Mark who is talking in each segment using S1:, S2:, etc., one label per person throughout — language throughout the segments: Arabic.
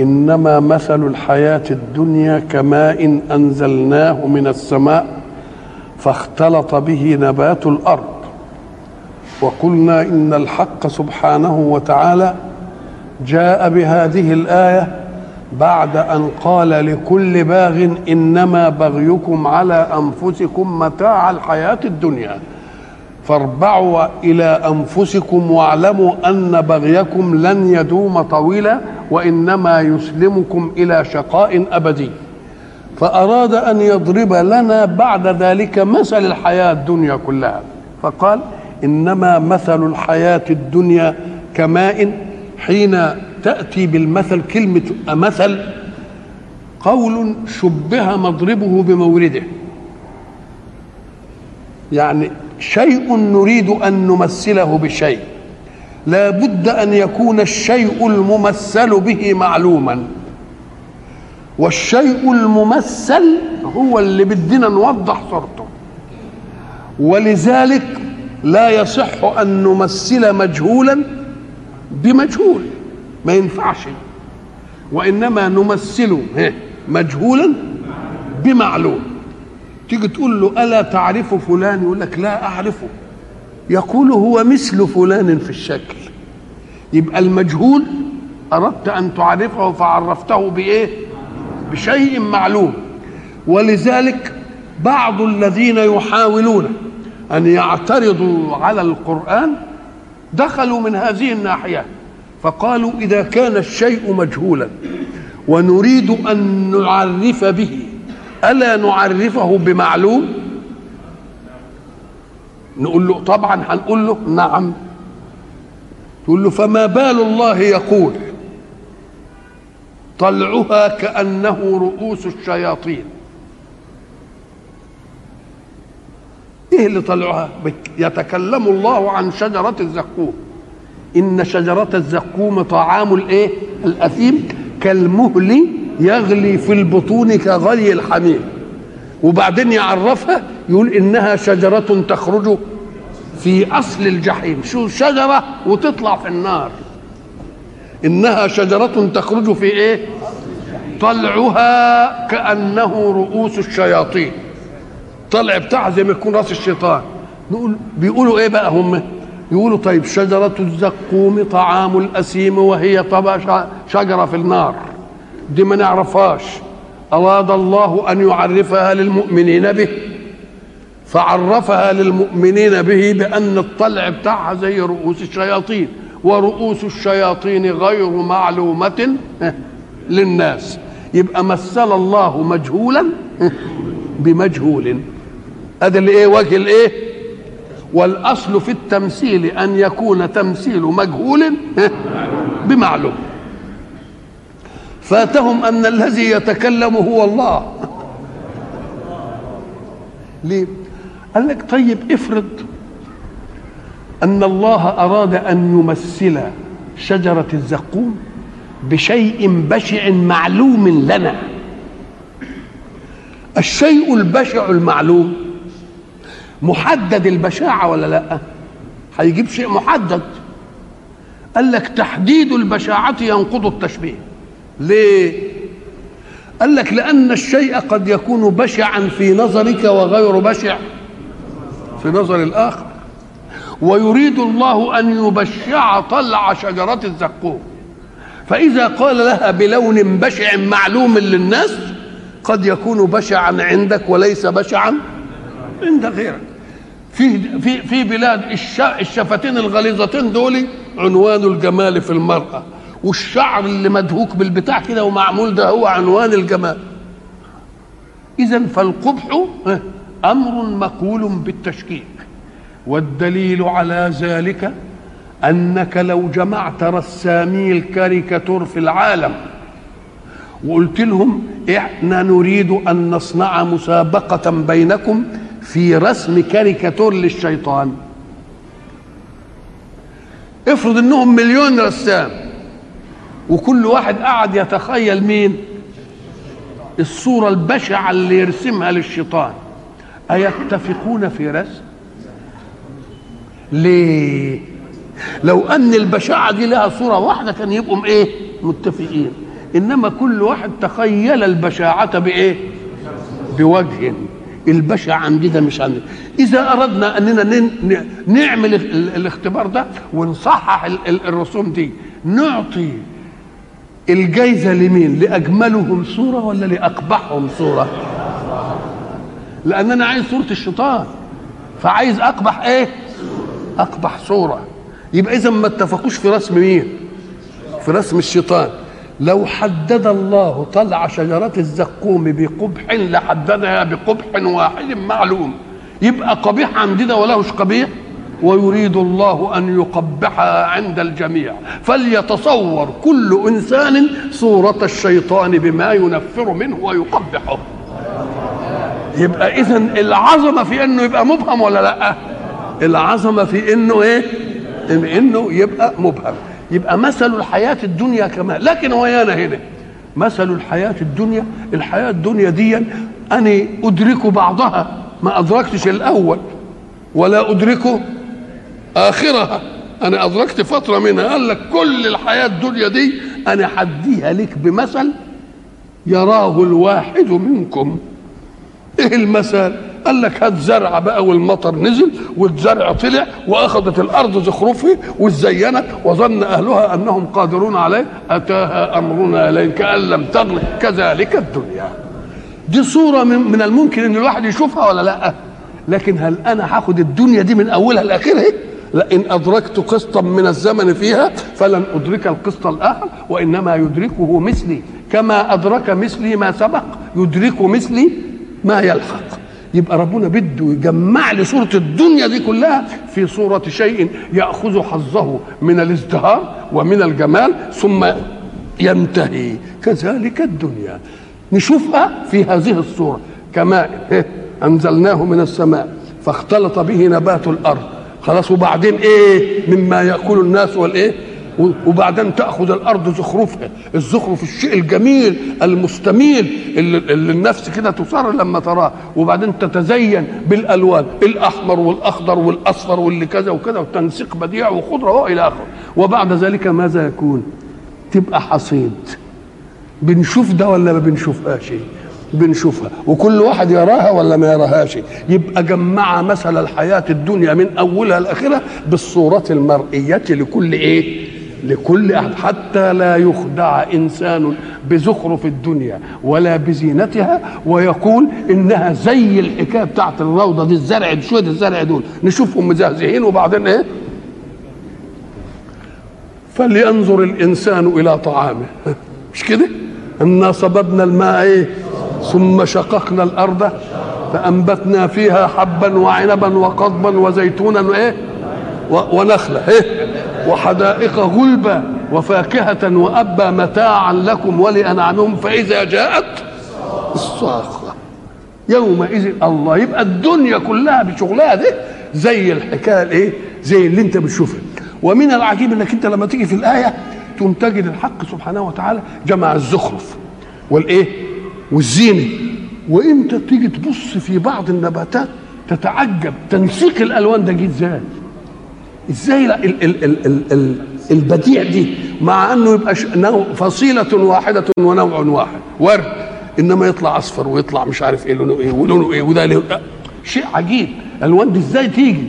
S1: إنما مثل الحياة الدنيا كماء أنزلناه من السماء فاختلط به نبات الأرض. وقلنا إن الحق سبحانه وتعالى جاء بهذه الآية بعد أن قال لكل باغ إنما بغيكم على أنفسكم متاع الحياة الدنيا. فاربعوا إلى أنفسكم واعلموا أن بغيكم لن يدوم طويلا وإنما يسلمكم إلى شقاء أبدي. فأراد أن يضرب لنا بعد ذلك مثل الحياة الدنيا كلها. فقال إنما مثل الحياة الدنيا كماء حين تأتي بالمثل كلمة مثل قول شبه مضربه بمورده. يعني شيء نريد أن نمثله بشيء. لا بد أن يكون الشيء الممثل به معلوما. والشيء الممثل هو اللي بدنا نوضح صورته. ولذلك لا يصح أن نمثل مجهولا بمجهول. ما ينفعش. وإنما نمثل مجهولا بمعلوم. تيجي تقول له ألا تعرف فلان؟ يقول لك لا أعرفه. يقول هو مثل فلان في الشكل. يبقى المجهول أردت أن تعرفه فعرفته بإيه؟ بشيء معلوم. ولذلك بعض الذين يحاولون أن يعترضوا على القرآن دخلوا من هذه الناحية فقالوا إذا كان الشيء مجهولا ونريد أن نعرف به ألا نعرفه بمعلوم؟ نقول له طبعا هنقول له نعم. تقول له فما بال الله يقول طلعها كأنه رؤوس الشياطين. إيه اللي طلعها؟ يتكلم الله عن شجرة الزقوم. إن شجرة الزقوم طعام الإيه؟ الأثيم كالمهل يغلي في البطون كغلي الحميم. وبعدين يعرفها يقول إنها شجرة تخرج في أصل الجحيم. شو شجرة؟ وتطلع في النار. إنها شجرة تخرج في إيه؟ طلعها كأنه رؤوس الشياطين. طلع بتاعها زي ما يكون رأس الشيطان. نقول بيقولوا إيه بقى هم؟ يقولوا طيب شجرة الزقوم طعام الأسيم وهي طبعا شجرة في النار. دي ما نعرفهاش. أراد الله أن يعرفها للمؤمنين به فعرفها للمؤمنين به بأن الطلع بتاعها زي رؤوس الشياطين ورؤوس الشياطين غير معلومة للناس. يبقى مثل الله مجهولا بمجهول. هذا اللي إيه وجه الإيه؟ والأصل في التمثيل أن يكون تمثيل مجهول بمعلوم. فاتهم أن الذي يتكلم هو الله. ليه؟ قال لك طيب افرض أن الله أراد أن يمثل شجرة الزقوم بشيء بشع معلوم لنا. الشيء البشع المعلوم محدد البشاعة ولا لأ؟ هيجيب شيء محدد. قال لك تحديد البشاعة ينقض التشبيه. ليه؟ قال لك لأن الشيء قد يكون بشعا في نظرك وغير بشع في نظر الآخر. ويريد الله أن يبشع طلع شجرة الزقوم. فإذا قال لها بلون بشع معلوم للناس قد يكون بشعا عندك وليس بشعا عند غيرك. في في في بلاد الشفتين الغليظتين دول عنوان الجمال في المرأة. والشعر اللي مدهوك بالبتاع كده ومعمول ده هو عنوان الجمال. إذا فالقبح أمر مقول بالتشكيك. والدليل على ذلك أنك لو جمعت رسامي الكاريكاتور في العالم وقلت لهم إحنا نريد أن نصنع مسابقة بينكم في رسم كاريكاتور للشيطان. افرض إنهم مليون رسام. وكل واحد قعد يتخيل مين؟ الصورة البشعة اللي يرسمها للشيطان. أيتفقون في رسم؟ ليه؟ لو أن البشاعة دي لها صورة واحدة كان يبقوا إيه؟ متفقين. إنما كل واحد تخيل البشاعة بإيه؟ بوجه. البشع عندنا مش عندنا إذا أردنا أننا نعمل الاختبار ده ونصحح الرسوم دي نعطي الجايزة لمين؟ لأجملهم صورة ولا لأقبحهم صورة؟ لأن أنا عايز صورة الشيطان. فعايز أقبح إيه؟ أقبح صورة. يبقى إذا ما اتفقوش في رسم مين؟ في رسم الشيطان. لو حدد الله طلع شجرة الزقوم بقبح لحددها بقبح واحد معلوم. يبقى قبيح عندنا ولهش قبيح؟ ويريد الله أن يقبحها عند الجميع. فليتصور كل إنسان صورة الشيطان بما ينفر منه ويقبحه. يبقى إذا العظمة في إنه يبقى مبهم ولا لأ؟ العظمة في إنه إيه؟ إنه يبقى مبهم. يبقى مثل الحياة الدنيا كما لكن ويانا هنا. مثل الحياة الدنيا الحياة الدنيا دي أنا أدرك بعضها. ما أدركتش الأول. ولا أدرك آخرها. أنا أدركت فترة منها قال لك كل الحياة الدنيا دي أنا حديها لك بمثل يراه الواحد منكم. إيه المثل؟ قال لك هات زرع بقى والمطر نزل والزرع طلع وأخذت الأرض زخرفه وزينت وظن أهلها أنهم قادرون عليه. أتاها أمرنا ليل كان لم تغن كذلك الدنيا. دي صورة من, من الممكن إن الواحد يشوفها ولا لأ؟ لكن هل أنا هاخد الدنيا دي من أولها لآخرها؟ لئن أدركت قسطا من الزمن فيها فلن أدرك القسط الآخر وإنما يدركه مثلي. كما أدرك مثلي ما سبق يدرك مثلي ما يلحق. يبقى ربنا بده يجمع لي صورة الدنيا دي كلها في صورة شيء يأخذ حظه من الازدهار ومن الجمال ثم ينتهي. كذلك الدنيا. نشوفها في هذه الصورة. كماء أنزلناه من السماء فاختلط به نبات الأرض. خلاص وبعدين إيه؟ مما يأكل الناس والإيه؟ وبعدين تأخذ الأرض زخرفها الزخرف الشيء الجميل المستميل اللي, النفس كده تصر لما تراه. وبعدين تتزين بالألوان الأحمر والأخضر والأصفر واللي كذا وكذا وتنسيق بديع وخضرة وإلى آخره. وبعد ذلك ماذا يكون؟ تبقى حصيد. بنشوف ده ولا ما بنشوفهاش؟ بنشوفها. وكل واحد يراها ولا ما يراهاش؟ يبقى جمع مثل الحياة الدنيا من أولها لآخرها بالصورة المرئية لكل إيه؟ لكل أحد. حتى لا يخدع إنسان بزخرف الدنيا ولا بزينتها ويقول إنها زي الحكاية بتاعت الروضة دي الزرع شوية الزرع دول. نشوفهم مزهزهين وبعدين إيه؟ فلينظر الإنسان إلى طعامه. مش كده؟ إنا صببنا الماء إيه؟ ثم شققنا الأرض فأنبتنا فيها حبا وعنبا وقضبا وزيتونا وإيه؟ ونخله إيه؟ وحدائق غلبا وفاكهة وأبا متاعا لكم ولأنعامهم فإذا جاءت الصاخة. يومئذ الله يبقى الدنيا كلها بشغلها ده زي الحكاية الايه زي اللي أنت بتشوفها. ومن العجيب إنك أنت لما تيجي في الآية تقوم تجد الحق سبحانه وتعالى جمع الزخرف والإيه؟ والزينة. وانت تيجي تبص في بعض النباتات تتعجب تنسيق الألوان ده جه إزاي؟ إزاي ال ال ال ال ال البديع دي مع إنه يبقى فصيلة واحدة ونوع واحد. ورد. إنما يطلع أصفر ويطلع مش عارف إيه لونه إيه ولونه إيه وده له شيء عجيب. الألوان دي إزاي تيجي؟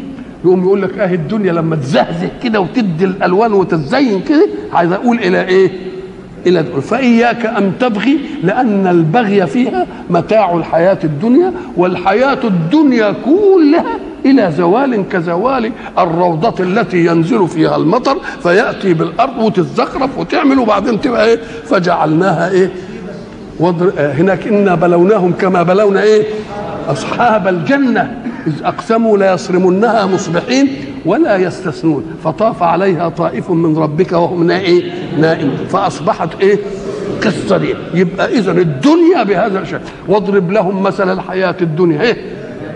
S1: يقوم يقول لك اهي الدنيا لما تزهزه كده وتدي الألوان وتتزين كده عايز أقول إلى إيه؟ إلى فإياك أن تبغي لأن البغي فيها متاع الحياة الدنيا والحياة الدنيا كلها إلى زوال كزوال الروضة التي ينزل فيها المطر فيأتي بالأرض وتتزخرف وتعمل وبعدين تبقى إيه؟ فجعلناها إيه؟ وضر... هناك إنا بلوناهم كما بلونا إيه؟ أصحاب الجنة. إذ أقسموا ليصرمنها مصبحين. ولا يستثنون. فطاف عليها طائف من ربك وهم نائم نائم. فأصبحت إيه؟ قصه دي يبقى اذا الدنيا بهذا الشكل واضرب لهم مثل الحياة الدنيا. إيه؟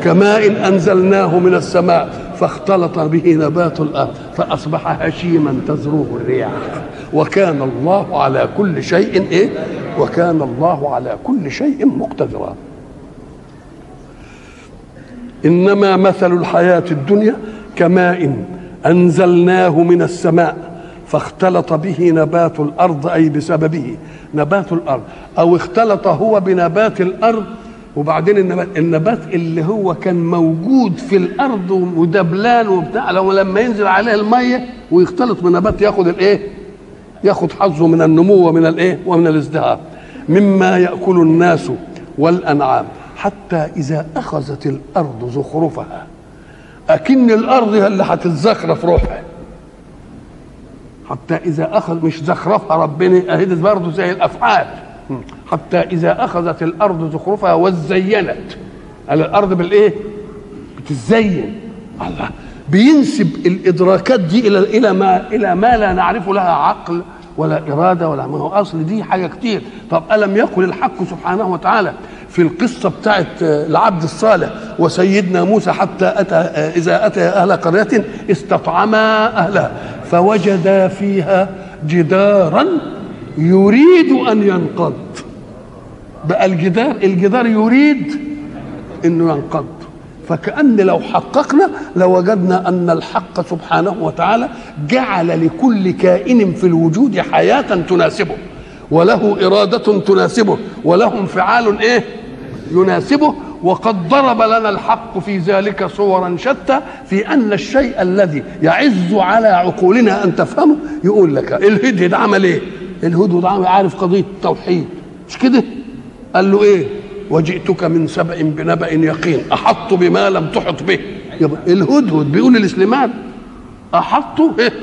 S1: كماء أنزلناه من السماء فاختلط به نبات الأرض. فأصبح هشيما تذروه الرياح. وكان الله على كل شيء إيه؟ وكان الله على كل شيء مقتدرا. إنما مثل الحياة الدنيا كماء أنزلناه من السماء فاختلط به نبات الأرض أي بسببه نبات الأرض أو اختلط هو بنبات الأرض وبعدين النبات, النبات اللي هو كان موجود في الأرض ودبلان وبتاع لو لما ينزل عليه المية ويختلط بنبات ياخد الإيه؟ ياخد حظه من النمو ومن الإيه؟ ومن الازدهار مما يأكل الناس والأنعام حتى إذا أخذت الأرض زخرفها أكن الأرض هي اللي هتتزخرف روحها. حتى إذا اخذ مش زخرفها ربنا أهدت برضه زي الأفعال. حتى إذا أخذت الأرض زخرفها وزينت. على الأرض بالإيه؟ بتزين الله. بينسب الإدراكات دي إلى إلى ما إلى ما لا نعرف لها عقل ولا إرادة ولا ما هو. أصل دي حاجة كتير. طب ألم يقل الحق سبحانه وتعالى في القصة بتاعت العبد الصالح وسيدنا موسى حتى أتى إذا أتى أهل قرية استطعما أهلها فوجدا فيها جدارا يريد أن ينقض. بقى الجدار الجدار يريد أنه ينقض. فكأن لو حققنا لوجدنا أن الحق سبحانه وتعالى جعل لكل كائن في الوجود حياة تناسبه وله إرادة تناسبه وله انفعال إيه؟ يناسبه وقد ضرب لنا الحق في ذلك صورا شتى في أن الشيء الذي يعز على عقولنا أن تفهمه يقول لك الهدهد عمل إيه؟ الهدهد عمل عارف قضية التوحيد. مش كده؟ قال له إيه؟ وجئتك من سبع بنبأ يقين. أحط بما لم تحط به. يبقى الهدهد بيقول لسليمان إيه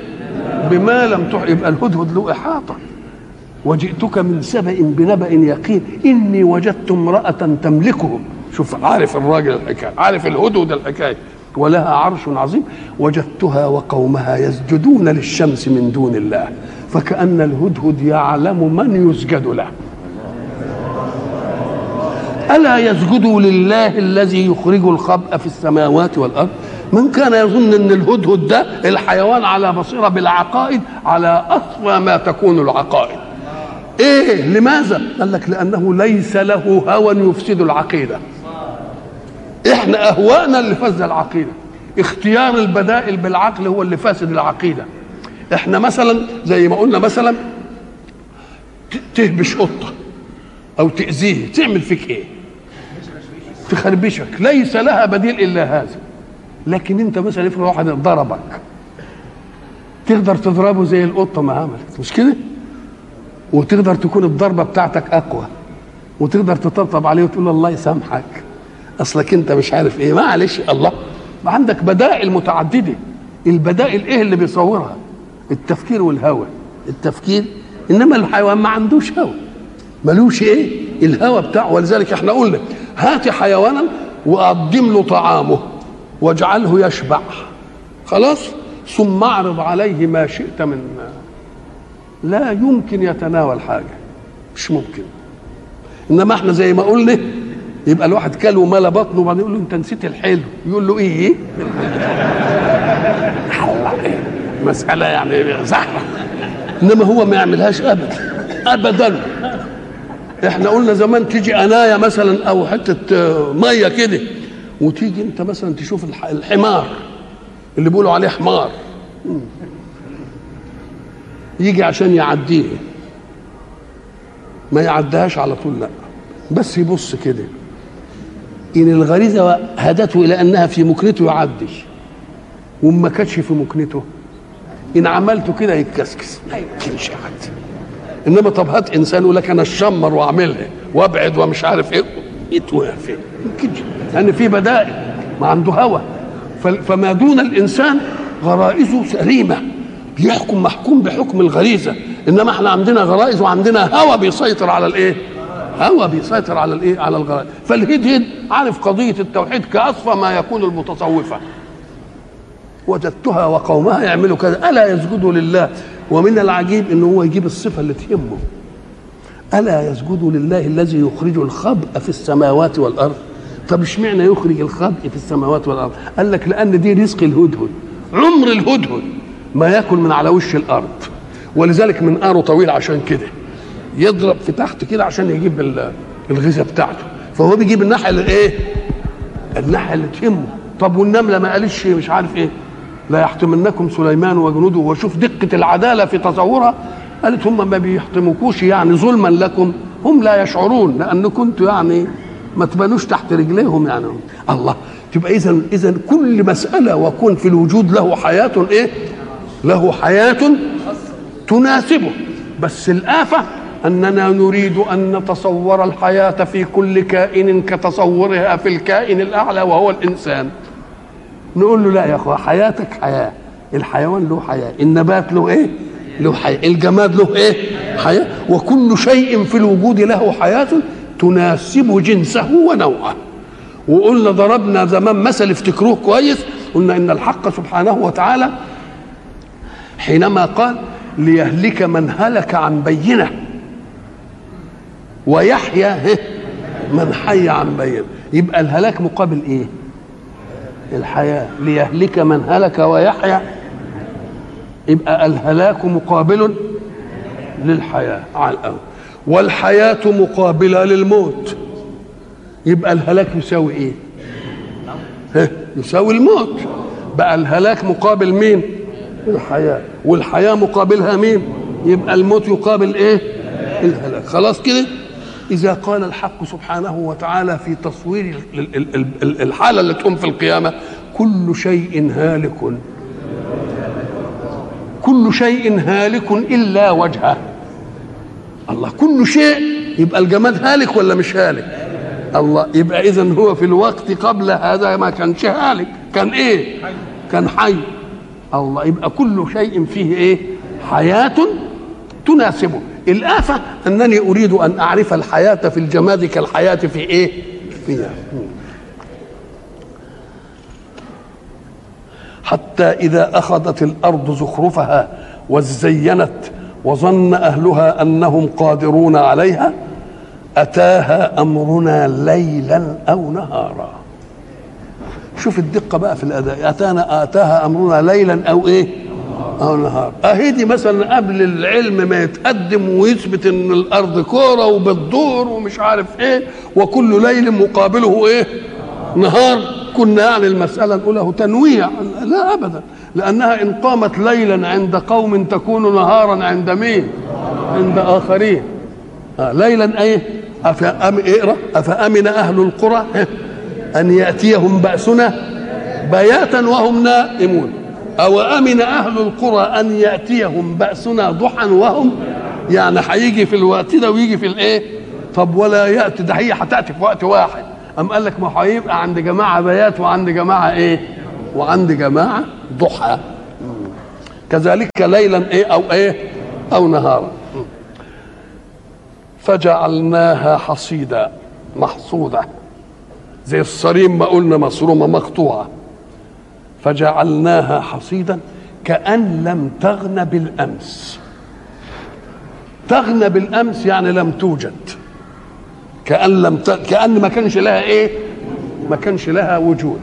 S1: بما لم تحط يبقى الهدهد له إحاطة. وجئتك من سبأ بنبأ يقين. إني وجدت امرأة تملكهم شوف عارف الراجل الحكاية عارف الهدهد الحكاية. ولها عرش عظيم. وجدتها وقومها يسجدون للشمس من دون الله. فكأن الهدهد يعلم من يسجد له. ألا يسجدوا لله الذي يخرج الخبأ في السماوات والأرض؟ من كان يظن أن الهدهد ده الحيوان على بصيرة بالعقائد على اصفى ما تكون العقائد. إيه لماذا؟ قال لك لأنه ليس له هوى يفسد العقيدة. إحنا اهواءنا اللي فسد العقيدة. اختيار البدائل بالعقل هو اللي فاسد العقيدة. إحنا مثلا زي ما قلنا مثلا تهبش قطة أو تأذيه. تعمل فيك إيه؟ تخربشك. ليس لها بديل إلا هذا. لكن أنت مثلا افرض واحد ضربك. تقدر تضربه زي القطة ما عملت. مش كده؟ وتقدر تكون الضربة بتاعتك أقوى وتقدر تطبطب عليه وتقول له الله يسامحك. أصلك أنت مش عارف إيه. معلش الله. ما عندك بدائل متعددة. البدائل إيه اللي بيصورها؟ التفكير والهوى. التفكير إنما الحيوان ما عندوش هوى. ملوش إيه؟ الهوى بتاعه. ولذلك إحنا قلنا هات حيوانا وقدم له طعامه واجعله يشبع. خلاص؟ ثم اعرض عليه ما شئت من لا يمكن يتناول حاجة. مش ممكن. إنما إحنا زي ما قلنا يبقى الواحد كل وملا بطنه وبعدين يقول له أنت نسيت الحلو. يقول له إيه؟ مسألة يعني زحمة. إنما هو ما يعملهاش ابدا. ابدا. إحنا قلنا زمان تيجي اناية مثلا أو حتة مية كده وتيجي أنت مثلا تشوف الحمار اللي بيقولوا عليه حمار. يجي عشان يعديه. ما يعديهاش على طول لا. بس يبص كده. إن الغريزة هدته إلى أنها في مكنته يعدي وما كانتش في مكنته إن عملته كده يتكسكس. ما يمكنش يعدي إنما طب هات إنسان يقول لك أنا أشمر وأعملها وأبعد ومش عارف إيه. يتوقع فين يمكنش. لأن في بدائل ما عنده هوى فما دون الإنسان غرائزه سليمة. بيحكم محكوم بحكم الغريزة. إنما إحنا عندنا غرائز وعندنا هوى بيسيطر على الإيه؟ هوى بيسيطر على الإيه؟ على الغرائز. فالهدهد عارف قضية التوحيد كأصفى ما يكون المتصوفة. وجدتها وقومها يعملوا كذا. ألا يسجدوا لله؟ ومن العجيب ان هو يجيب الصفة اللي تهمه. ألا يسجدوا لله الذي يخرج الخبء في السماوات والأرض؟ طب اشمعنى يخرج الخبء في السماوات والأرض؟ قال لك لأن دي رزق الهدهد. عمر الهدهد. ما ياكل من على وش الأرض. ولذلك منقاره طويل عشان كده. يضرب في تحت كده عشان يجيب ال- الغذاء بتاعته. فهو بيجيب الناحية اللي إيه؟ الناحية اللي تهمه. طب والنملة ما قالتش مش عارف إيه. لا يحتمنكم سليمان وجنوده. وشوف دقة العدالة في تصورها قالت هم ما بيحتمكوش يعني ظلما لكم. هم لا يشعرون لانكم أنتوا يعني ما تبانوش تحت رجليهم يعني. الله. تبقى اذا اذا كل مسألة وكون في الوجود له حياة إيه؟ له حياة تناسبه. بس الآفة أننا نريد أن نتصور الحياة في كل كائن كتصورها في الكائن الأعلى وهو الإنسان. نقول له لا يا أخوة حياتك حياة الحيوان له حياة النبات له إيه؟ له حياة الجماد له إيه؟ حياة. وكل شيء في الوجود له حياة تناسب جنسه ونوعه. وقلنا ضربنا زمان مثل افتكروه كويس قلنا إن الحق سبحانه وتعالى حينما قال ليهلك من هلك عن بينة. ويحيى من حي عن بينة. يبقى الهلاك مقابل إيه؟ الحياة. ليهلك من هلك ويحيى. يبقى الهلاك مقابل للحياة على الأول والحياة مقابلة للموت. يبقى الهلاك يساوي إيه؟ يساوي الموت. بقى الهلاك مقابل مين؟ الحياة. والحياة مقابلها مين؟ يبقى الموت يقابل إيه؟ الهلاك. خلاص كده؟ إذا قال الحق سبحانه وتعالى في تصوير ال- ال- ال- ال- الحالة اللي تقوم في القيامة كل شيء هالك. كل شيء هالك إلا وجهه. الله كل شيء. يبقى الجماد هالك ولا مش هالك؟ الله يبقى اذا هو في الوقت قبل هذا ما كانش هالك. كان إيه؟ كان حي. الله يبقى كل شيء فيه إيه؟ حياة تناسبه. الآفة أنني أريد أن أعرف الحياة في الجماد كالحياة في إيه؟ فيها. حتى إذا أخذت الأرض زخرفها وزينت وظن أهلها أنهم قادرون عليها أتاها أمرنا ليلا أو نهارا. شوف الدقة بقى في الأداء. أتانا أتاها أمرنا ليلا أو إيه؟ أو نهار. أهي دي مثلا قبل العلم ما يتقدم ويثبت إن الأرض كورة وبتدور ومش عارف إيه وكل ليل مقابله إيه؟ نهار. كنا يعني المسألة له تنويع. لا أبدا. لأنها إن قامت ليلا عند قوم تكون نهارا عند مين؟ عند آخرين. آه ليلا إيه أفأم إقرأ. افامن أهل القرى؟ إيه؟ أن يأتيهم بأسنا بياتا وهم نائمون. أو امن أهل القرى أن يأتيهم بأسنا ضحى وهم؟ يعني هيجي في الوقت ده ويجي في الإيه؟ طب ولا يأتي ده هي هتأتي في وقت واحد. أم قال لك ما هيبقى عند جماعة بيات وعند جماعة إيه؟ وعند جماعة ضحى. كذلك ليلا إيه؟ أو إيه؟ أو نهارا. فجعلناها حصيدا محصودة زي الصريم ما قلنا مصرومة مقطوعة. فجعلناها حصيدا كأن لم تغن بالأمس. تغنى بالأمس يعني لم توجد. كأن لم ت... كأن ما كانش لها إيه؟ ما كانش لها وجود.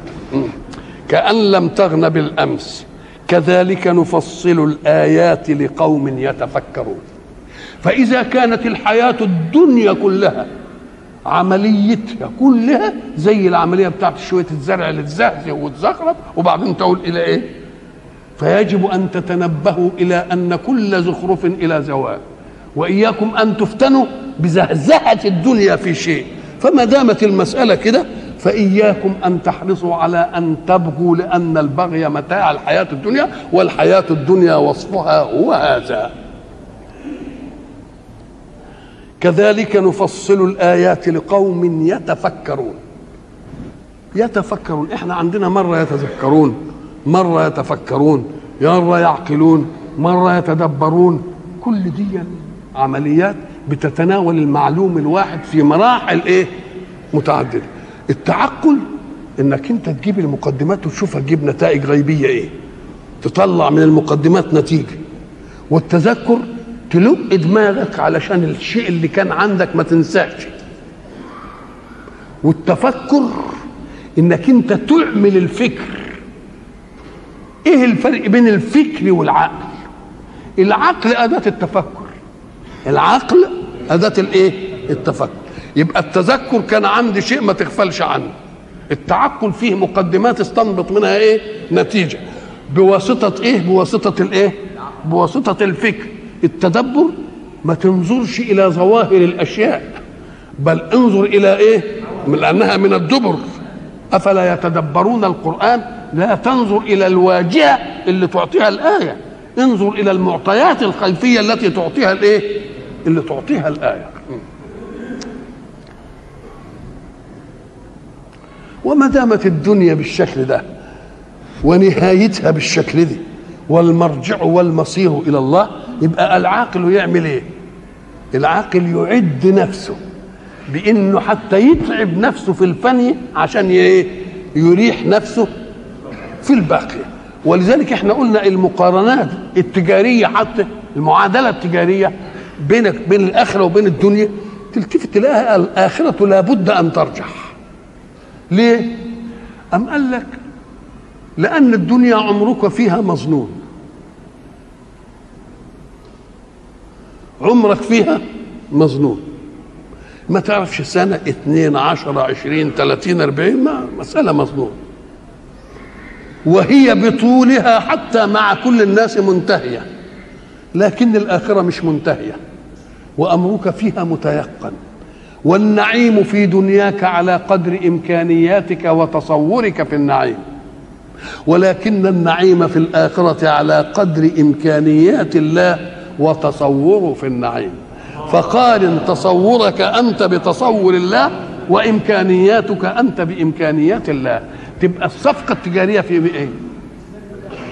S1: كأن لم تغن بالأمس. كذلك نفصل الآيات لقوم يتفكرون. فإذا كانت الحياة الدنيا كلها عمليتها كلها زي العملية بتاعت شوية الزرع اللي تزهزه وتزخرف وبعدين تقول إلى إيه؟ فيجب أن تتنبهوا إلى أن كل زخرف إلى زوال وإياكم أن تفتنوا بزهزهة الدنيا في شيء فما دامت المسألة كده فإياكم أن تحرصوا على أن تبغوا لأن البغي متاع الحياة الدنيا والحياة الدنيا وصفها هو هذا كذلك نفصل الآيات لقوم يتفكرون. يتفكرون. إحنا عندنا مرة يتذكرون مرة يتفكرون مرة يعقلون مرة يتدبرون. كل دي عمليات بتتناول المعلوم الواحد في مراحل إيه؟ متعددة. التعقل إنك أنت تجيب المقدمات وتشوفها تجيب نتائج غيبية إيه؟ تطلع من المقدمات نتيجة. والتذكر تلق دماغك علشان الشيء اللي كان عندك ما تنساش. والتفكر إنك أنت تعمل الفكر. إيه الفرق بين الفكر والعقل؟ العقل أداة التفكر. العقل أداة الإيه؟ التفكر. يبقى التذكر كان عندي شيء ما تغفلش عنه. التعقل فيه مقدمات استنبط منها إيه؟ نتيجة. بواسطة إيه؟ بواسطة الإيه؟ بواسطة الفكر. التدبر ما تنظرش إلى ظواهر الأشياء بل انظر إلى إيه؟ لأنها من الدبر. أفلا يتدبرون القرآن؟ لا تنظر إلى الواجهة اللي تعطيها الآية. انظر إلى المعطيات الخلفية التي تعطيها الإيه؟ اللي تعطيها الآية. وما دامت الدنيا بالشكل ده ونهايتها بالشكل ده والمرجع والمصير إلى الله يبقى العاقل يعمل إيه؟ العاقل يعد نفسه بإنه حتى يتعب نفسه في الفني عشان إيه؟ يريح نفسه في الباقيه ولذلك إحنا قلنا المقارنات التجارية حتى المعادلة التجارية بينك بين الآخرة وبين الدنيا تلتفت تلاقيها الآخرة لابد أن ترجح. ليه؟ أم قال لك لأن الدنيا عمرك فيها مظنون. عمرك فيها؟ مظنون. ما تعرفش سنة اثنين عشرة عشرين ثلاثين أربعين؟ ما مسألة مظنون. وهي بطولها حتى مع كل الناس منتهية. لكن الآخرة مش منتهية. وأمرك فيها متيقن. والنعيم في دنياك على قدر إمكانياتك وتصورك في النعيم. ولكن النعيم في الآخرة على قدر إمكانيات الله وتصوره في النعيم. فقارن تصورك أنت بتصور الله وإمكانياتك أنت بإمكانيات الله. تبقى الصفقة التجارية في إيه؟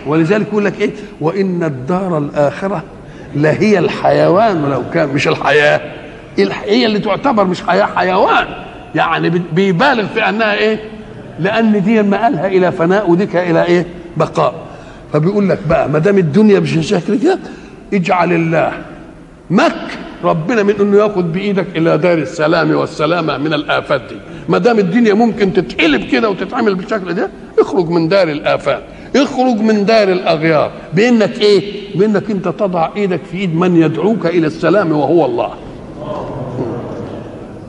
S1: ولذلك يقول لك إيه؟ وإن الدار الآخرة لهي الحيوان لو كان مش الحياة. هي اللي تعتبر مش حياة حيوان. يعني بيبالغ في أنها إيه؟ لأن دي مآلها إلى فناء وديك إلى إيه؟ بقاء. فبيقول لك بقى ما دام الدنيا بشكل كده اجعل الله مك ربنا من إنه ياخد بإيدك إلى دار السلام والسلامه من الآفات دي. ما دام الدنيا ممكن تتقلب كده وتتعمل بالشكل ده اخرج من دار الآفات اخرج من دار الأغيار. بإنك إيه؟ بإنك أنت تضع إيدك في إيد من يدعوك إلى السلام وهو الله.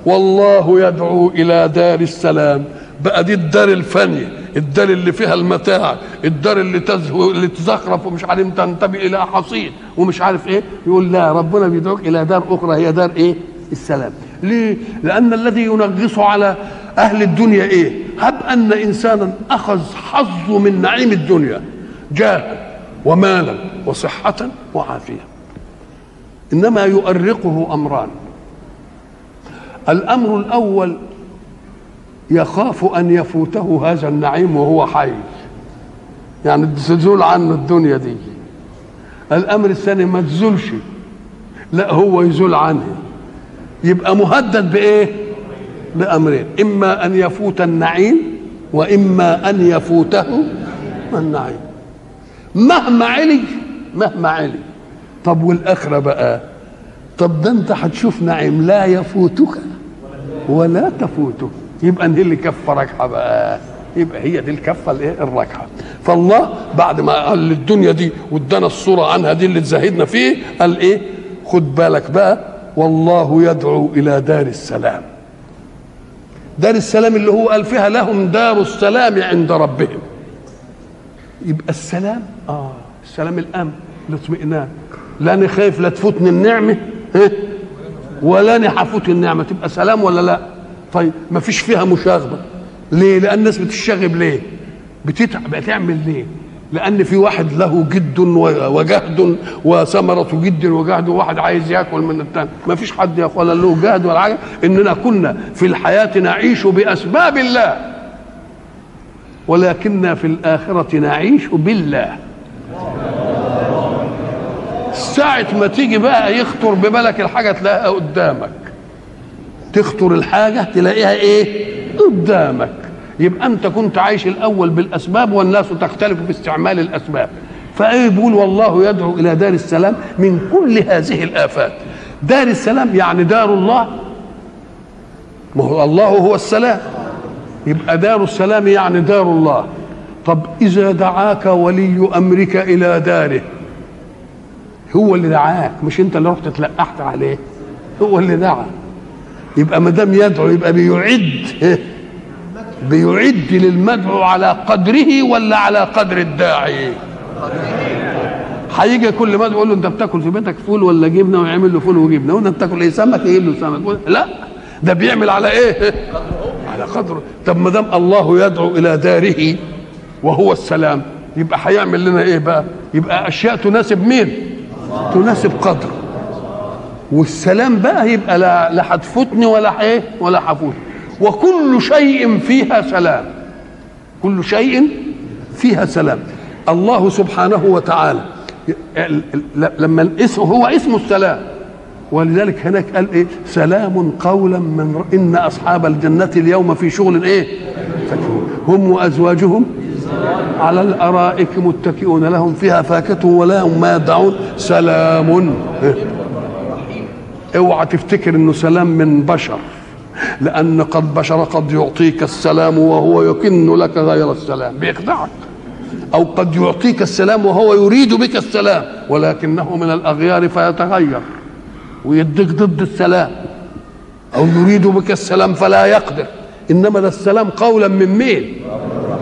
S1: والله يدعو إلى دار السلام. بقى دي الدار الفانية. الدار اللي فيها المتاع الدار اللي تزهو اللي تزخرف ومش عارف تنتمي إلى حصيد ومش عارف إيه يقول لا ربنا بيدعوك إلى دار أخرى هي دار إيه؟ السلام. ليه؟ لأن الذي ينغص على أهل الدنيا إيه؟ هب أن إنسانا أخذ حظه من نعيم الدنيا جاها ومالا وصحة وعافية. إنما يؤرقه أمران. الأمر الأول يخاف أن يفوته هذا النعيم وهو حي. يعني تزول عنه الدنيا دي. الأمر الثاني ما تزولش. لا هو يزول عنه. يبقى مهدد بإيه؟ بأمرين. إما أن يفوت النعيم وإما أن يفوته النعيم. مهما علي مهما علي. طب والآخرة بقى؟ طب ده أنت هتشوف نعيم لا يفوتك ولا تفوتك يبقى دي اللي كفه راكحه بقى. يبقى هي دي الكفة الايه الراكحه فالله بعد ما قال الدنيا دي وادانا الصورة عنها دي اللي تزهدنا فيه قال إيه؟ خد بالك بقى والله يدعو إلى دار السلام. دار السلام اللي هو قال فيها لهم دار السلام عند ربهم. يبقى السلام؟ آه السلام الأمن الاطمئنان. لا أنا خايف لا تفوتني النعمة ها ولا أنا هفوت النعمة. تبقى سلام ولا لا؟ طيب ما فيش فيها مشاغبة. ليه؟ لأن الناس بتشاغب ليه؟ بتتعب. بتعمل ليه؟ لأن في واحد له جد وجهد وثمرة جد وجهد وواحد عايز ياكل من الثاني ما فيش حد يا له جهد ولا حاجة. إننا كنا في الحياة نعيش بأسباب الله. ولكننا في الآخرة نعيش بالله. ساعة ما تيجي بقى يخطر ببالك الحاجة تلاقيها قدامك. تخطر الحاجة تلاقيها إيه؟ قدامك. يبقى أنت كنت عايش الأول بالأسباب والناس تختلف في استعمال الأسباب. فايه بيقول والله يدعو إلى دار السلام من كل هذه الآفات. دار السلام يعني دار الله. ما هو الله هو السلام. يبقى دار السلام يعني دار الله. طب إذا دعاك ولي أمرك إلى داره. هو اللي دعاك مش أنت اللي رحت تلقحت عليه. هو اللي دعا. يبقى ما دام يدعو يبقى بيعد. بيعد للمدعو على قدره ولا على قدر الداعي؟ هيجي كل ما يقول له انت بتاكل في بيتك فول ولا جبنة ويعمل له فول وجبنة وانت بتاكل إيه سمك؟ يجيب له سمك. لا ده بيعمل على إيه؟ على قدره. طب ما دام الله يدعو إلى داره وهو السلام يبقى هيعمل لنا إيه بقى؟ يبقى أشياء تناسب مين؟ تناسب قدره. والسلام بقى يبقى لا لا هتفوتني ولا إيه ولا هفوت. وكل شيء فيها سلام. كل شيء فيها سلام. الله سبحانه وتعالى لما الاسم هو اسم السلام. ولذلك هناك قال إيه سلام قولا من إن أصحاب الجنة اليوم في شغل إيه؟ هم وأزواجهم على الأرائك متكئون. لهم فيها فاكهة ولهم ما يدعون. سلام. اوعى تفتكر انه سلام من بشر لأن قد بشر قد يعطيك السلام وهو يكن لك غير السلام بيخدعك. أو قد يعطيك السلام وهو يريد بك السلام ولكنه من الاغيار فيتغير ويديك ضد السلام أو يريد بك السلام فلا يقدر. انما ده السلام قولا من مين؟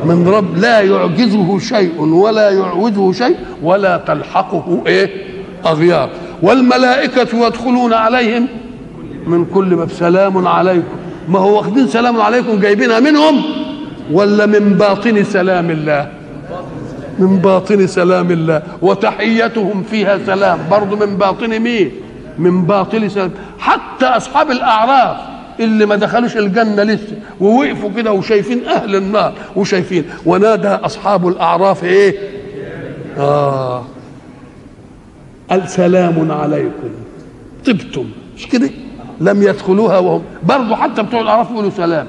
S1: من رب لا يعجزه شيء ولا يعوزه شيء ولا تلحقه إيه؟ أغيار. والملائكة يدخلون عليهم من كل باب. سلام عليكم. ما هو واخدين سلام عليكم جايبينها منهم؟ ولا من باطن سلام الله؟ من باطن سلام الله. وتحيتهم فيها سلام. برضو من باطن مين؟ من باطن سلام. حتى أصحاب الأعراف اللي ما دخلوش الجنة لسه ووقفوا كده وشايفين أهل النار وشايفين. ونادى أصحاب الأعراف إيه؟ آه. قال سلام عليكم. طبتم. مش كده؟ لم يدخلوها وهم. برضه حتى بتوع الاعراف يقولوا سلام.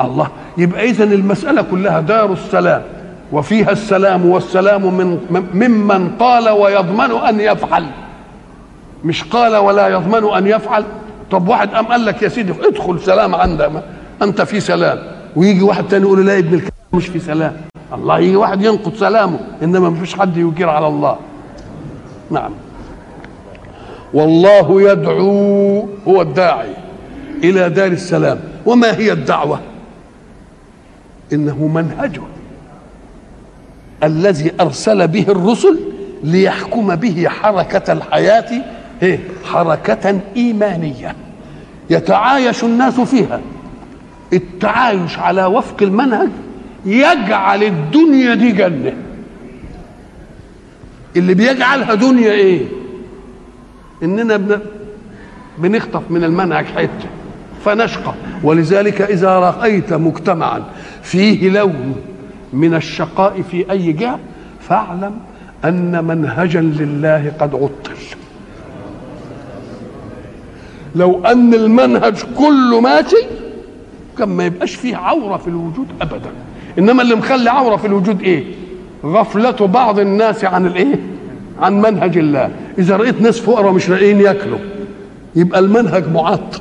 S1: الله. يبقى اذا المسألة كلها دار السلام. وفيها السلام والسلام من ممن قال ويضمن أن يفعل. مش قال ولا يضمن أن يفعل. طب واحد قام قال لك يا سيدي ادخل سلام عندك أنت في سلام. ويجي واحد تاني يقول لا ابن الكلام مش في سلام. الله. يجي واحد ينقض سلامه. إنما ما فيش حد يجير على الله. نعم. والله يدعو هو الداعي إلى دار السلام. وما هي الدعوة؟ إنه منهجه الذي أرسل به الرسل ليحكم به حركة الحياة إيه؟ حركة إيمانية. يتعايش الناس فيها. التعايش على وفق المنهج يجعل الدنيا دي جنة. اللي بيجعلها دنيا إيه؟ إننا بن... بنخطف من المنهج حتة فنشقى. ولذلك إذا رأيت مجتمعا فيه لون من الشقاء في أي جهة فاعلم أن منهجا لله قد عطل. لو أن المنهج كله ماشي كان ما يبقاش فيه عورة في الوجود ابدا. إنما اللي مخلي عورة في الوجود إيه؟ غفلة بعض الناس عن الإيه؟ عن منهج الله. إذا رأيت ناس فقراء مش لاقيين يأكلوا يبقى المنهج معطل.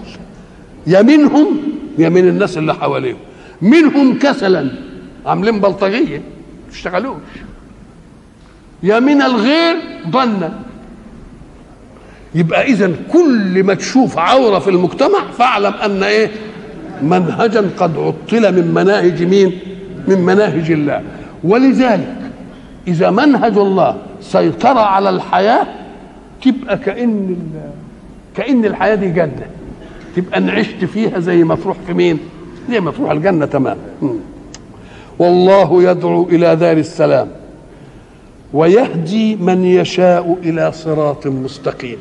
S1: يا منهم يا من الناس اللي حواليهم. منهم كسلا. عاملين بلطجية ما تشتغلوش يا من الغير ظنا يبقى اذا كل ما تشوف عورة في المجتمع فاعلم أن إيه؟ منهجا قد عطل من مناهج مين؟ من مناهج الله. ولذلك إذا منهج الله سيطر على الحياة تبقى كأن كأن الحياة دي جنة. تبقى أن عشت فيها زي ما تروح في مين؟ زي ما تروح الجنة تمام. والله يدعو إلى دار السلام ويهدي من يشاء إلى صراط مستقيم.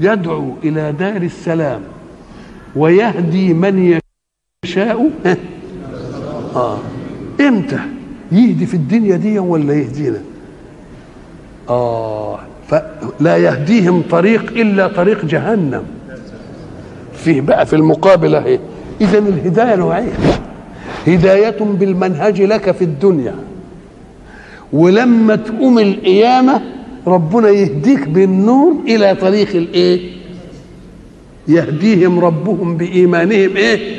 S1: يدعو إلى دار السلام ويهدي من يشاء. آه. إمتى؟ يهدي في الدنيا دي ولا يهدينا آه فلا يهديهم طريق إلا طريق جهنم. فيه بقى في المقابل أهي. اذا الهداية نوعين هداية بالمنهج لك في الدنيا. ولما تقوم القيامة ربنا يهديك بالنور إلى طريق الإيه؟ يهديهم ربهم بإيمانهم إيه؟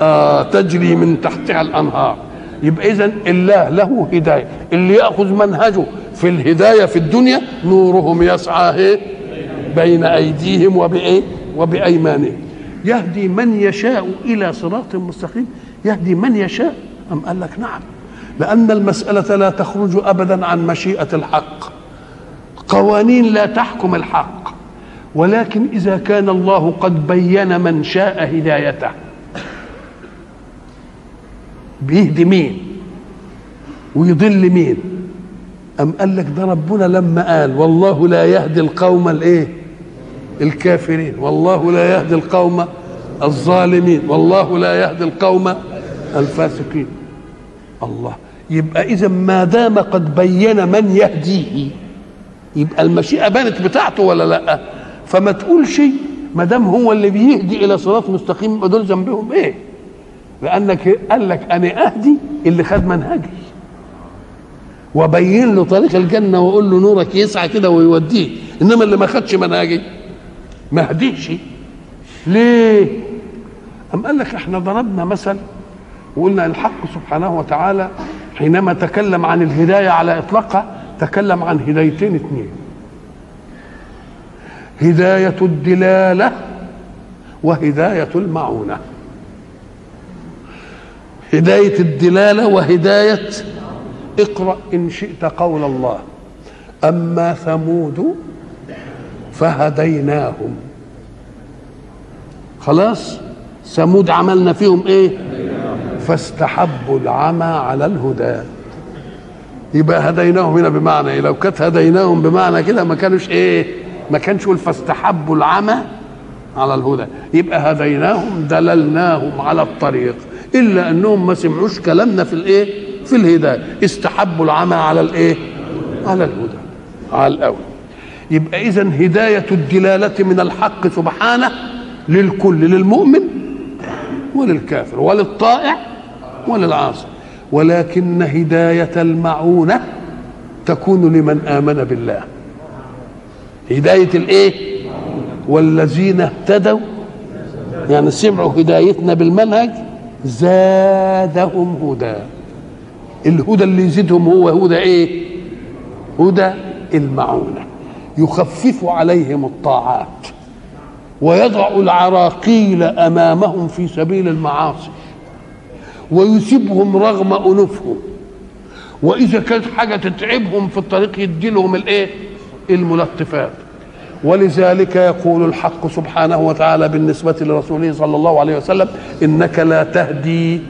S1: آه تجري من تحتها الأنهار. يبقى إذا الله له هداية. اللي يأخذ منهجه في الهداية في الدنيا نورهم يسعى بين أيديهم وبإيه وبأيمانهم. يهدي من يشاء إلى صراط مستقيم. يهدي من يشاء. أم قال لك نعم. لأن المسألة لا تخرج أبدا عن مشيئة الحق. قوانين لا تحكم الحق. ولكن إذا كان الله قد بين من شاء هدايته. بيهدي مين ويضل مين أم قال لك ده ربنا لما قال والله لا يهدي القوم الايه الكافرين. والله لا يهدي القوم الظالمين. والله لا يهدي القوم الفاسقين. الله. يبقى إذا ما دام قد بين من يهديه يبقى المشيئة بانت بتاعته ولا لأ؟ فما تقولش ما دام هو اللي بيهدي إلى صراط مستقيم دول ذنبهم إيه؟ لأنك قال لك أنا أهدي اللي خد منهجي. وبين له طريق الجنة واقول له نورك يسعى كده ويوديه. إنما اللي ما خدش منهجي ما هديش. ليه؟ أم قال لك إحنا ضربنا مثل وقلنا الحق سبحانه وتعالى حينما تكلم عن الهداية على إطلاقها تكلم عن هدايتين اثنين هداية الدلالة وهداية المعونة. هداية الدلالة وهداية اقرأ إن شئت قول الله. أما ثمود فهديناهم. خلاص؟ ثمود عملنا فيهم إيه؟ فاستحبوا العمى على الهدى. يبقى هديناهم هنا بمعنى إيه؟ لو كانت هديناهم بمعنى كده ما كانوش إيه؟ ما كانش يقول فاستحبوا العمى على الهدى. يبقى هديناهم دللناهم على الطريق. إلا أنهم ما سمعوش كلامنا في الإيه؟ في الهداية. استحبوا العمى على الإيه؟ على الهدى على الأول. يبقى اذا هداية الدلالة من الحق سبحانه للكل للمؤمن وللكافر وللطائع وللعاصي. ولكن هداية المعونة تكون لمن آمن بالله. هداية الإيه؟ والذين اهتدوا. يعني سمعوا هدايتنا بالمنهج زادهم هدى. الهدى اللي يزيدهم هو هدى إيه؟ هدى المعونة. يخفف عليهم الطاعات ويضع العراقيل أمامهم في سبيل المعاصي ويسيبهم رغم أنوفهم. وإذا كانت حاجة تتعبهم في الطريق يدي لهم الإيه؟ الملطفات. ولذلك يقول الحق سبحانه وتعالى بالنسبة لرسوله صلى الله عليه وسلم إنك لا تهدي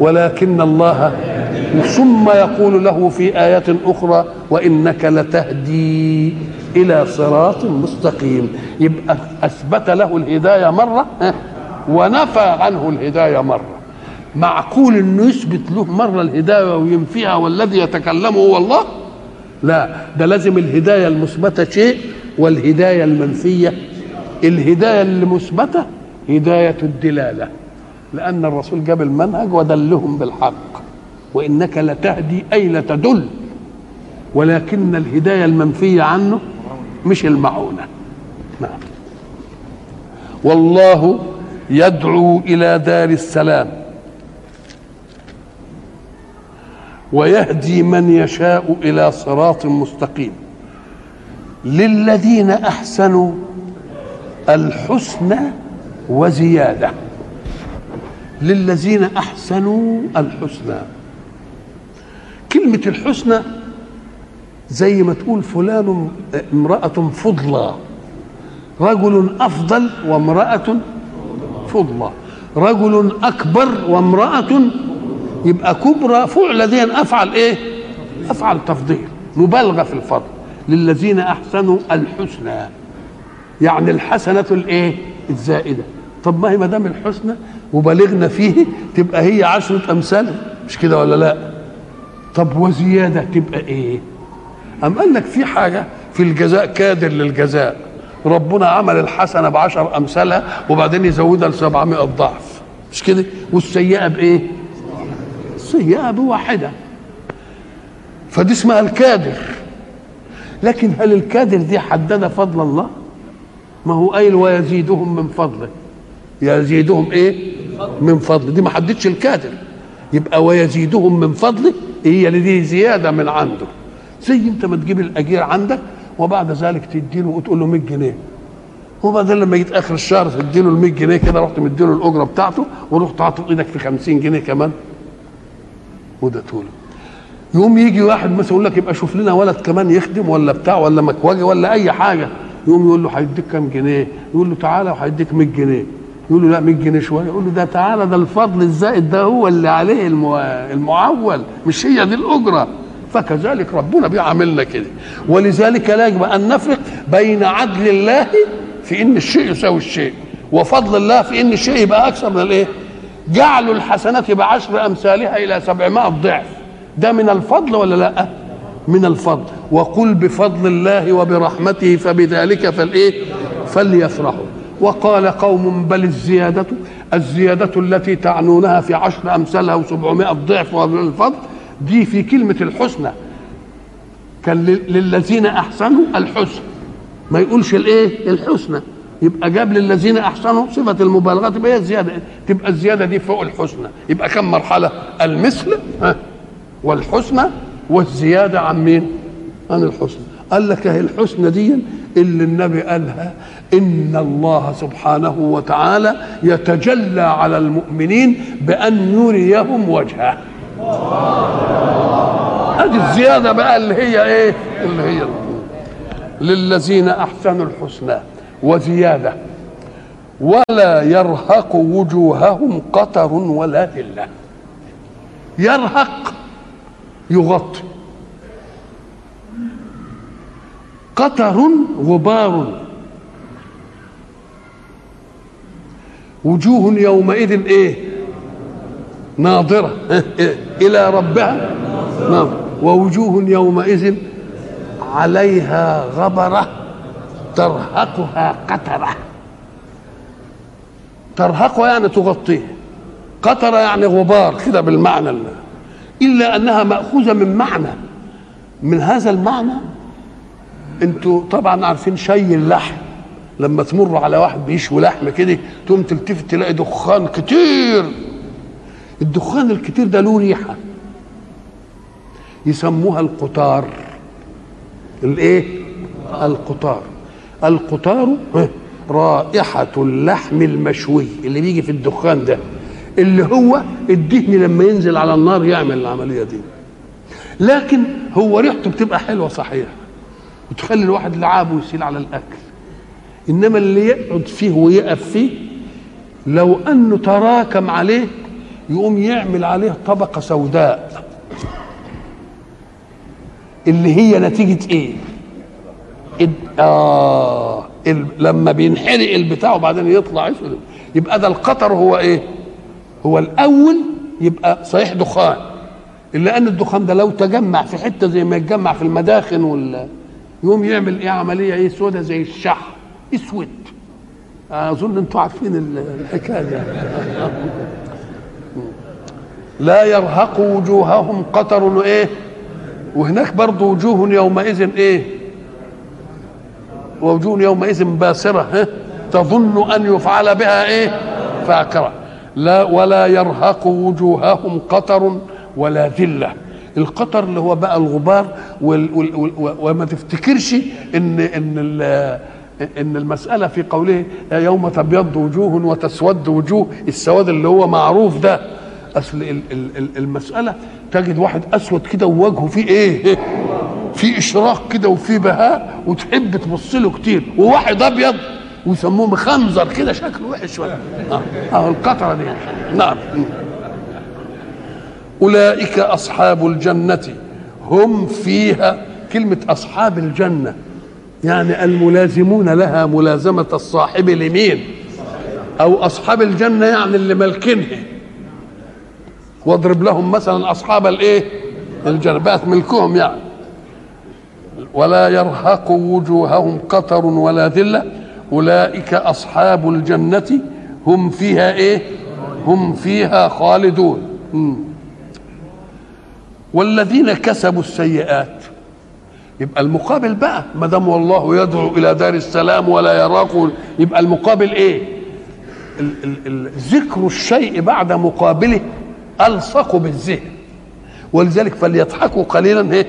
S1: ولكن الله ثم يقول له في آية أخرى وإنك لتهدي إلى صراط مستقيم. يبقى أثبت له الهداية مرة ونفى عنه الهداية مرة. معقول إنه يثبت له مرة الهداية وينفيها والذي يتكلم هو الله؟ لا ده لازم الهداية المثبتة شيء والهداية المنفية الهداية المثبتة هداية الدلالة لأن الرسول جاب المنهج ودلهم بالحق وإنك لتهدي أي لتدل ولكن الهداية المنفية عنه مش المعونة. نعم. والله يدعو إلى دار السلام ويهدي من يشاء إلى صراط مستقيم. للذين أحسنوا الحسنى وزيادة. للذين أحسنوا الحسنى. كلمة الحسنى زي ما تقول فلان امرأة فضلى. رجل أفضل وامرأة فضلى. رجل أكبر وامرأة يبقى كبرى. فعل دي أفعل إيه؟ أفعل تفضيل. مبالغة في الفضل. للذين أحسنوا الحسنى. يعني الحسنة الإيه؟ الزائدة. طب ما هي ما دام الحسنى وبلغنا فيه تبقى هي عشرة أمثال. مش كده ولا لا؟ طب وزيادة تبقى إيه؟ أم قال لك في حاجة؟ في الجزاء كادر للجزاء. ربنا عمل الحسنة بعشر أمثالها وبعدين يزودها لسبعمائة ضعف. مش كده؟ والسيئة بإيه؟ السيئة بواحدة. فدي اسمها الكادر. لكن هل الكادر دي حدد فضل الله؟ ما هو قايل ويزيدهم من فضله. يزيدهم إيه؟ من فضله. دي ما حددش الكادر. يبقى ويزيدهم من فضله هي اللي دي زيادة من عنده. زي انت ما تجيب الأجير عندك وبعد ذلك تديله وتقول له 100 جنيه. وبعدين لما جيت آخر الشهر تديله ال 100 جنيه كده رحت مديله الأجرة بتاعته ورحت حاطط إيدك في 50 جنيه كمان. وده له يقوم يجي واحد مثلا يقول لك يبقى شوف لنا ولد كمان يخدم ولا بتاع ولا مكواجي ولا أي حاجة. يقوم يقول له هيديك كام جنيه؟ يقول له تعالى وهيديك 100 جنيه. يقول له لا 100 جنيه شوية. يقول له ده تعالى ده الفضل الزائد ده هو اللي عليه المعول مش هي دي الأجرة. فكذلك ربنا بيعاملنا كده. ولذلك لا يجب أن نفرق بين عدل الله في إن الشيء يساوي الشيء وفضل الله في إن الشيء يبقى أكثر من الإيه؟ جعلوا الحسنات بعشر أمثالها إلى سبعمائة ضعف. ده من الفضل ولا لا؟ من الفضل. وقل بفضل الله وبرحمته فبذلك فالإيه؟ فليفرحوا. وقال قوم بل الزيادة الزيادة التي تعنونها في عشر أمثالها وسبعمائة ضعف الفضل دي في كلمة الحسنى. كان للذين أحسنوا الحسن ما يقولش الإيه؟ الحسنى. يبقى جاب للذين أحسنوا صفة المبالغة تبقى هي الزيادة. تبقى الزيادة دي فوق الحسنى. يبقى كم مرحلة؟ المثل ها؟ والحسنى والزيادة عن مين؟ عن الحسنى. قال لك أهي الحسنى دي اللي النبي قالها إن الله سبحانه وتعالى يتجلى على المؤمنين بأن يريهم وجهه. هذه الزيادة بقى اللي هي إيه؟ اللي هي للذين أحسنوا الحسنى وزيادة. ولا يرهق وجوههم قتر ولا ذلة. يرهق يغطي. قطر غبار. وجوه يومئذ إيه؟ ناظرة. إلى ربها. ناظرة. ووجوه يومئذ عليها غبرة ترهقها قترة ترهقها يعني تغطيه. قطرة يعني غبار كده بالمعنى الله إلا أنها مأخوذة من معنى. من هذا المعنى أنتوا طبعا عارفين شي اللحم. لما تمر على واحد بيشوي لحم كده تقوم تلتفت تلاقي دخان كتير. الدخان الكتير ده له ريحة. يسموها القطار. الإيه؟ القطار. القطار رائحة اللحم المشوي اللي بيجي في الدخان ده. اللي هو الدهن لما ينزل على النار يعمل العملية دي. لكن هو ريحته بتبقى حلوة صحيح. وتخلي الواحد لعابه يسيل على الأكل. إنما اللي يقعد فيه ويقف فيه لو أنه تراكم عليه يقوم يعمل عليه طبقة سوداء. اللي هي نتيجة إيه؟ آه لما بينحرق البتاع وبعدين يطلع يبقى ده القطر هو إيه؟ هو الأول يبقى صحيح دخان إلا أن الدخان ده لو تجمع في حتة زي ما يتجمع في المداخن وال يقوم يعمل إيه عملية إيه سودة زي الشح أسود. أظن أنتم عارفين الحكاية لا يرهق وجوههم قطر وايه وهناك برضه وجوه يومئذ إيه ووجوه يومئذ باسرة ها تظن أن يفعل بها إيه فاكرة. لا ولا يرهق وجوههم قطر ولا ذلة. القطر اللي هو بقى الغبار وال وال وال وما تفتكرش ان إن إن المسألة في قوله يوم تبيض وجوه وتسود وجوه السواد اللي هو معروف ده. أصل المسألة تجد واحد أسود كده ووجهه فيه إيه؟ في إشراق كده وفي بهاء وتحب تبص له كتير وواحد أبيض. ويسموه مخنزر كده شكله وحش شوية. آه, آه القطرة دي. نعم. أولئك أصحاب الجنة. هم فيها كلمة أصحاب الجنة. يعني الملازمون لها ملازمة الصاحب لمين أو أصحاب الجنة يعني اللي ملكنها واضرب لهم مثلا أصحاب الإيه؟ الجنبات ملكهم يعني. ولا يرهق وجوههم قطر ولا ذلة. أولئك أصحاب الجنة هم فيها إيه؟ هم فيها خالدون. والذين كسبوا السيئات. يبقى المقابل بقى ما دام والله يدعو إلى دار السلام ولا يراكم يبقى المقابل إيه؟ ال- ال- ال- ذكر الشيء بعد مقابله ألصق بالذهن. ولذلك فليضحكوا قليلا إيه؟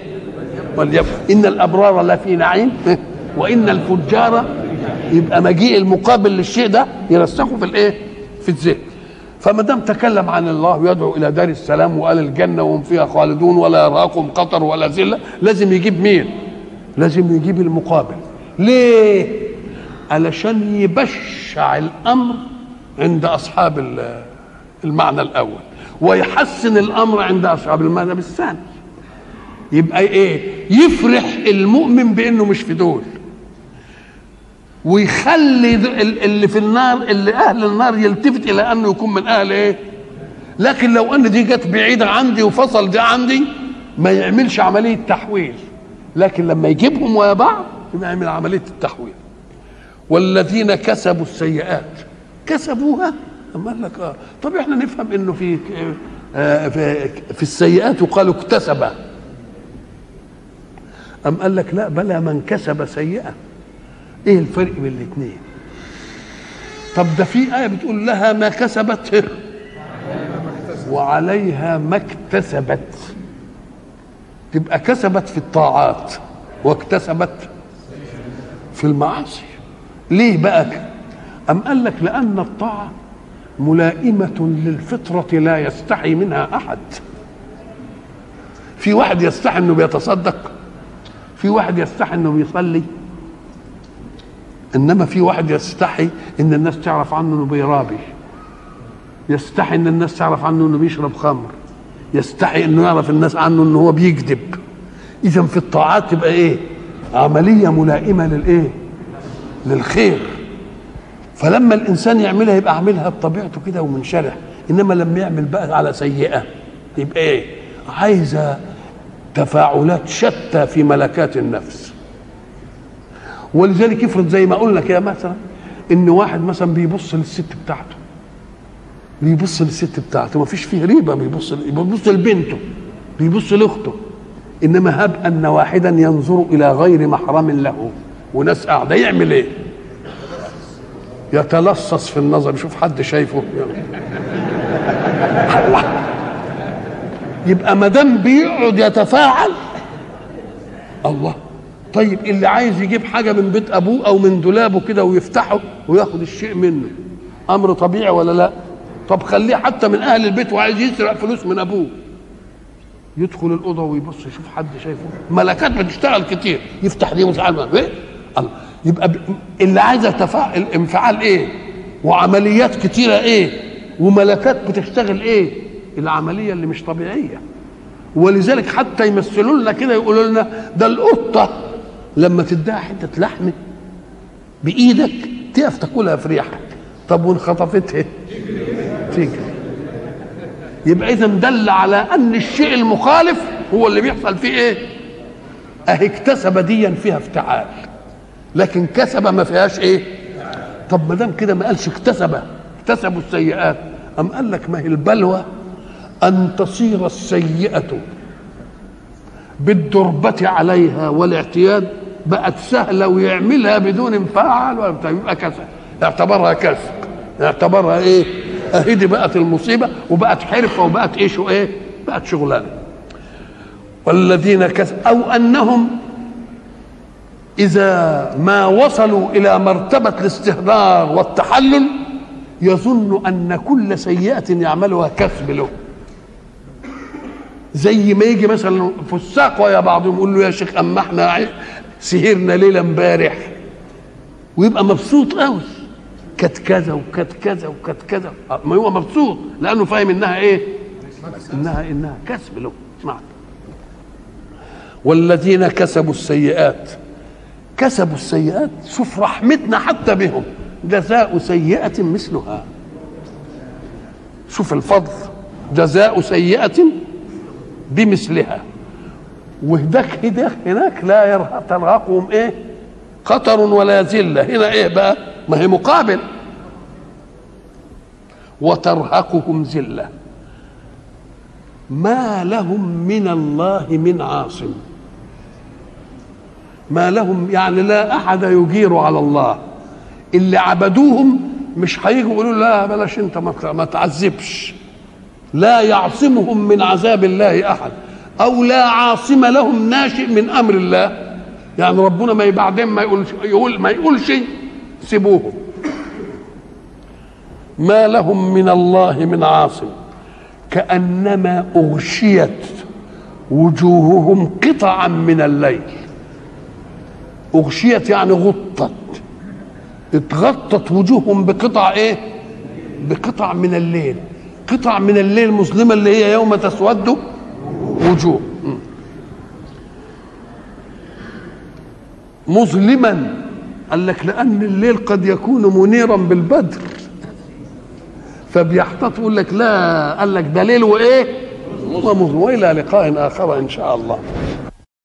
S1: إن الأبرار لفي نعيم إيه؟ وإن الفجار يبقى مجيء المقابل للشيء ده يرسخه في الايه في الذهن فما دام تكلم عن الله يدعو إلى دار السلام وقال الجنة وهم فيها خالدون ولا يراكم قطر ولا ذلة لازم يجيب مين؟ لازم يجيب المقابل ليه؟ علشان يبشع الأمر عند أصحاب ال- المعنى الأول ويحسن الأمر عند أصحاب المعنى الثاني يبقى إيه؟ يفرح المؤمن بإنه مش في دول ويخلي اللي في النار اللي أهل النار يلتفت إلى أنه يكون من أهل إيه لكن لو أن دي جت بعيدة عندي وفصل ده عندي ما يعملش عملية تحويل. لكن لما يجيبهم ويا بعض يعمل عملية التحويل. والذين كسبوا السيئات. كسبوها؟ قال لك آه طب إحنا نفهم إنه في آه في, في السيئات وقالوا اكتسب أم قال لك لا بلى من كسب سيئة. إيه الفرق بين الاثنين طب ده في آية بتقول لها ما كسبت وعليها ما اكتسبت. تبقى كسبت في الطاعات واكتسبت في المعاصي. ليه بقى أم قال لك لأن الطاعة ملائمة للفطرة لا يستحي منها أحد. في واحد يستحي إنه بيتصدق في واحد يستحي إنه بيصلي إنما في واحد يستحي إن الناس تعرف عنه إنه بيرابي. يستحي إن الناس تعرف عنه إنه بيشرب خمر. يستحي إنه يعرف الناس عنه إنه هو بيكذب. اذا في الطاعات تبقى إيه؟ عملية ملائمة للإيه؟ للخير. فلما الإنسان يعملها يبقى عاملها بطبيعته كده ومنشرح. إنما لما يعمل بقى على سيئة. يبقى إيه؟ عايزة تفاعلات شتى في ملكات النفس. ولذلك افرض زي ما قلنا كده مثلا إن واحد مثلا بيبص للست بتاعته. بيبص للست بتاعته. ما فيش فيه ريبة. بيبص بيبص لبنته. بيبص لأخته. إنما هب أن واحدا ينظر إلى غير محرم له. وناس قاعدة يعمل إيه؟ يتلصص في النظر. يشوف حد شايفه. الله يبقى ما دام بيقعد يتفاعل الله. طيب اللي عايز يجيب حاجة من بيت أبوه أو من دولابه كده ويفتحه وياخد الشيء منه أمر طبيعي ولا لا؟ طب خليه حتى من أهل البيت وعايز يسرق فلوس من أبوه. يدخل الأوضة ويبص يشوف حد شايفه. ملكات بتشتغل كتير. يفتح دي مش عارف إيه؟ يبقى. اللي عايز يتفاعل الانفعال إيه؟ وعمليات كتيرة إيه؟ وملكات بتشتغل إيه؟ العملية اللي مش طبيعية. ولذلك حتى يمثلوا لنا كده يقولوا لنا ده القطة. لما تديها حتة لحم بإيدك تقف تاكلها في ريحك. طب وإن خطفتها؟ تجري يبقى إذا دل على أن الشيء المخالف هو اللي بيحصل فيه إيه؟ أهي اكتسب ديا فيها افتعال. لكن كسب ما فيهاش إيه؟ طب ما دام كده ما قالش اكتسب اكتسبوا السيئات. أم قال لك ما هي البلوى؟ أن تصير السيئة بالدربة عليها والاعتياد بقت سهلة ويعملها بدون انفعال ولا يبقى كسب اعتبرها كسب اعتبرها إيه؟ اهي دي بقت المصيبة وبقت حرفة وبقت إيه شو إيه بقت شغلانة. والذين كسب أو أنهم إذا ما وصلوا إلى مرتبة الاستهدار والتحلل يظن أن كل سيئة يعملها كسب له زي ما يجي مثلا فساق ويا بعضهم يقول له يا شيخ أما إحنا سهرنا ليلة امبارح. ويبقى مبسوط قوي. كانت كذا وكانت كذا وكانت كذا. ما هو مبسوط لأنه فاهم إنها إيه؟ انها إنها كسب له نعم والذين كسبوا السيئات. كسبوا السيئات. شوف رحمتنا حتى بهم. جزاء سيئة مثلها. شوف الفضل. جزاء سيئة بمثلها. وهداك هداك هناك لا ترهقهم إيه؟ قطر ولا ذلة. هنا إيه بقى؟ ما هي مقابل. وترهقهم ذلة. ما لهم من الله من عاصم. ما لهم يعني لا أحد يجير على الله. اللي عبدوهم مش هيجوا يقولوا لا بلاش أنت ما تعذبش. لا يعصمهم من عذاب الله أحد أو لا عاصم لهم ناشئ من أمر الله. يعني ربنا ما بعدين ما يقول يقول ما يقولش سيبوهم. ما لهم من الله من عاصم. كأنما أغشيت وجوههم قطعا من الليل. أغشيت يعني غطت. اتغطت وجوههم بقطع إيه؟ بقطع من الليل. قطع من الليل مظلمه اللي هي يوم تسود وجوه مظلما قال لك لأن الليل قد يكون منيرا بالبدر. فبيحتاط يقول لك لا. قال لك ده ليل وايه ومظلم وإلى لقاء آخر إن شاء الله.